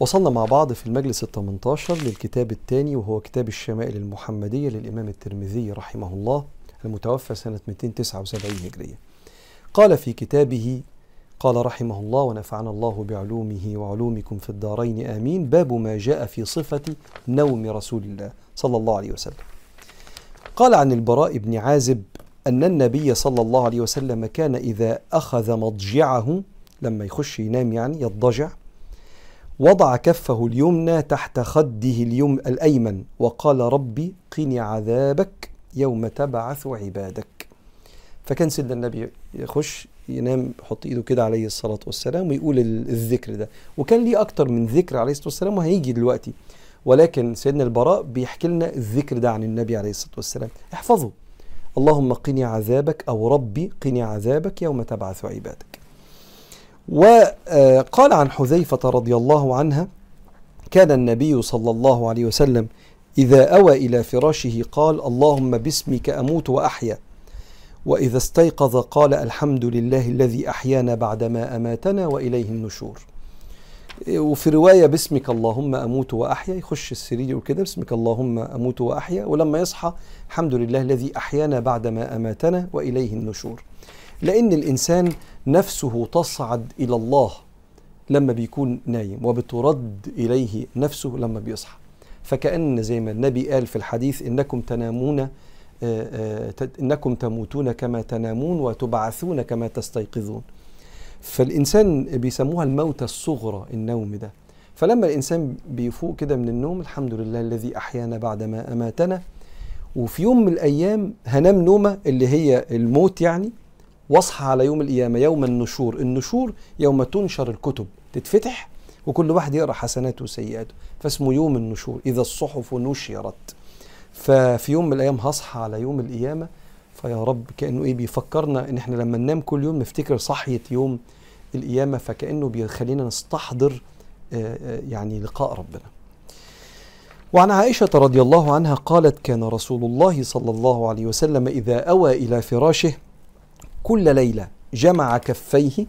وصلنا مع بعض في المجلس ال 18 للكتاب الثاني وهو كتاب الشمائل المحمدية للإمام الترمذي رحمه الله المتوفى سنة 279 هجرية. قال في كتابه قال رحمه الله ونفعنا الله بعلومه وعلومكم في الدارين آمين. باب ما جاء في صفة نوم رسول الله صلى الله عليه وسلم. قال عن البراء بن عازب أن النبي صلى الله عليه وسلم كان إذا أخذ مضجعه لما يخش ينام يعني يضجع وضع كفه اليمنى تحت خده اليم الأيمن وقال ربي قني عذابك يوم تبعث عبادك. فكان سيدنا النبي يخش ينام يحط إيده كده عليه الصلاة والسلام ويقول الذكر ده. وكان ليه أكتر من ذكر عليه الصلاة والسلام وهيجي دلوقتي. ولكن سيدنا البراء بيحكي لنا الذكر ده عن النبي عليه الصلاة والسلام. احفظه. اللهم قني عذابك أو ربي قني عذابك يوم تبعث عبادك. وقال عن حذيفة رضي الله عنها كان النبي صلى الله عليه وسلم إذا أوى إلى فراشه قال اللهم باسمك أموت وأحيا. وإذا استيقظ قال الحمد لله الذي أحيانا بعدما أماتنا وإليه النشور. وفي رواية باسمك اللهم أموت وأحيا. يخش السرير وكده باسمك اللهم أموت وأحيا. ولما يصحى الحمد لله الذي أحيانا بعدما أماتنا وإليه النشور. لأن الإنسان نفسه تصعد إلى الله لما بيكون نايم وبترد إليه نفسه لما بيصحى. فكأن زي ما النبي قال في الحديث إنكم تنامون إنكم تموتون كما تنامون وتبعثون كما تستيقظون. فالإنسان بيسموها الموتى الصغرى النوم ده. فلما الإنسان بيفوق كده من النوم الحمد لله الذي أحيانا بعدما أماتنا وفي يوم من الأيام هنام نومة اللي هي الموت يعني واصحى على يوم القيامة يوم النشور. النشور يوم تنشر الكتب تتفتح وكل واحد يقرأ حسناته وسيئاته. فاسمه يوم النشور إذا الصحف نشرت. ففي يوم من الأيام هصحى على يوم القيامة. فيا رب كأنه إيه بيفكرنا إن إحنا لما ننام كل يوم نفتكر صحية يوم القيامة فكأنه بيخلينا نستحضر يعني لقاء ربنا. وعن عائشة رضي الله عنها قالت كان رسول الله صلى الله عليه وسلم إذا أوى إلى فراشه كل ليلة جمع كفيه.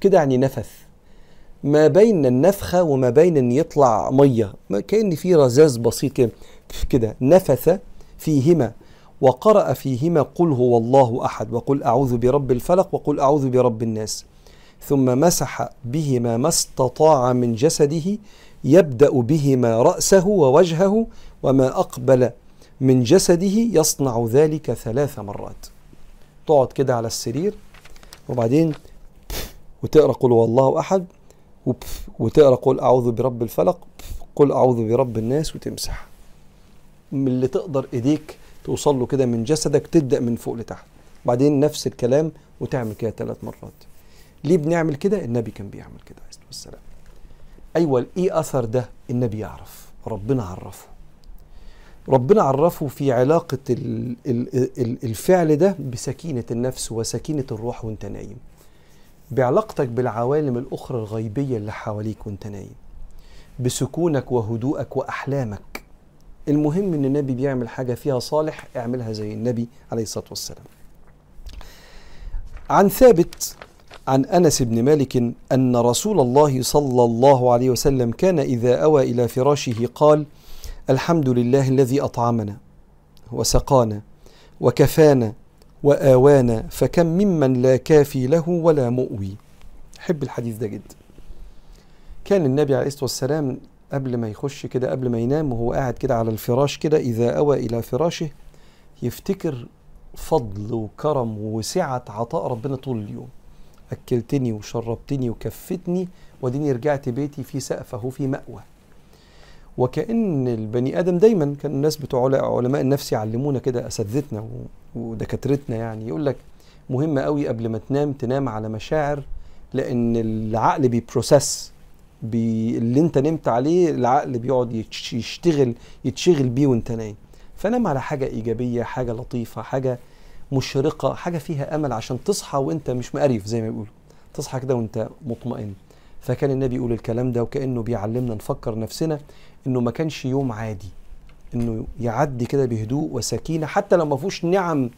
كده يعني نفث. ما بين النفخة وما بين أن يطلع مية. كأن في رذاذ بسيط كده. كده نفث فيهما وقرأ فيهما قل هو الله أحد وقل أعوذ برب الفلق وقل أعوذ برب الناس. ثم مسح بهما ما استطاع من جسده يبدأ بهما رأسه ووجهه وما أقبل من جسده يصنع ذلك ثلاث مرات. تقعد كده على السرير وبعدين وتقرأ قل هو الله أحد وتقرأ قل أعوذ برب الفلق قل أعوذ برب الناس وتمسح. من اللي تقدر إيديك توصل له كده من جسدك تبدأ من فوق لتحت. بعدين نفس الكلام وتعمل كده ثلاث مرات. ليه بنعمل كده؟ النبي كان بيعمل كده عليه الصلاة والسلام. أيوه إيه أثر ده؟ النبي يعرف ربنا عرفه. ربنا عرفه في علاقة الفعل ده بسكينة النفس وسكينة الروح وانت نايم. بعلاقتك بالعوالم الأخرى الغيبية اللي حواليك وانت نايم. بسكونك وهدوءك وأحلامك. المهم إن النبي بيعمل حاجة فيها صالح اعملها زي النبي عليه الصلاة والسلام. عن ثابت عن أنس بن مالك أن رسول الله صلى الله عليه وسلم كان إذا أوى إلى فراشه قال الحمد لله الذي أطعمنا وسقانا وكفانا وآوانا فكم ممن لا كافي له ولا مؤوي. أحب الحديث ده جدا. كان النبي عليه الصلاة والسلام قبل ما يخش كده قبل ما ينام وهو قاعد كده على الفراش كده إذا أوى إلى فراشه يفتكر فضل وكرم وسعة عطاء ربنا طول اليوم. أكلتني وشربتني وكفتني وديني رجعت بيتي في سقف في مأوى. وكأن البني آدم دايما كان الناس بتوع علماء النفس يعلمونا كده أساتذتنا ودكاترتنا يعني. يقول لك مهم قوي قبل ما تنام تنام على مشاعر لأن العقل بي process اللي أنت نمت عليه العقل بيقعد يشتغل يتشغل بيه وأنت نايم. فنام على حاجة إيجابية حاجة لطيفة حاجة مشرقة حاجة فيها أمل عشان تصحى وأنت مش مقريف زي ما بيقولوا. تصحى كده وأنت مطمئن. فكان النبي يقول الكلام ده وكأنه بيعلمنا نفكر نفسنا إنه ما كانش يوم عادي إنه يعدي كده بهدوء وسكينة حتى لو ما فيهوش نعم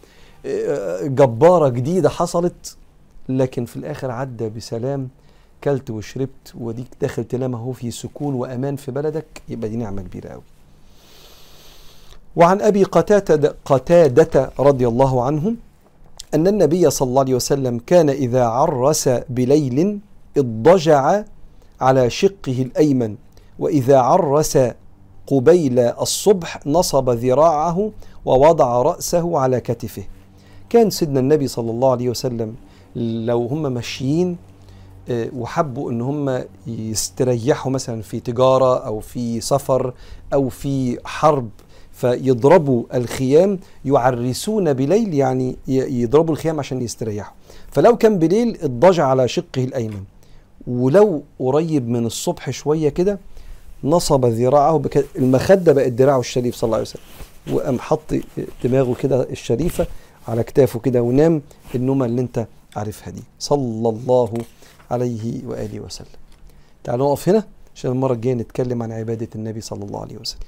جبارة جديدة حصلت لكن في الآخر عدى بسلام اكلت وشربت وديك داخل تنام أهو في سكون وأمان في بلدك يبقى دي نعمة كبيرة قوي وعن أبي قتادة قتادة رضي الله عنه أن النبي صلى الله عليه وسلم كان إذا عرس بليل اضطجع على شقه الأيمن وإذا عرس قبيل الصبح نصب ذراعه ووضع رأسه على كتفه. كان سيدنا النبي صلى الله عليه وسلم لو هم ماشيين آه، وحبوا إن هم يستريحوا مثلا في تجارة أو في سفر أو في حرب فيضربوا الخيام يعرسون بليل يعني يضربوا الخيام عشان يستريحوا. فلو كان بليل اضطجع على شقه الأيمن. ولو قريب من الصبح شوية كده نصب ذراعه. المخدة بقت دراعه الشريف صلى الله عليه وسلم وقام حط دماغه كده الشريفة على كتافه كده ونام النومة اللي انت عارفها دي صلى الله عليه وآله وسلم تعالوا نقف هنا عشان المرة الجاية نتكلم عن عبادة النبي صلى الله عليه وسلم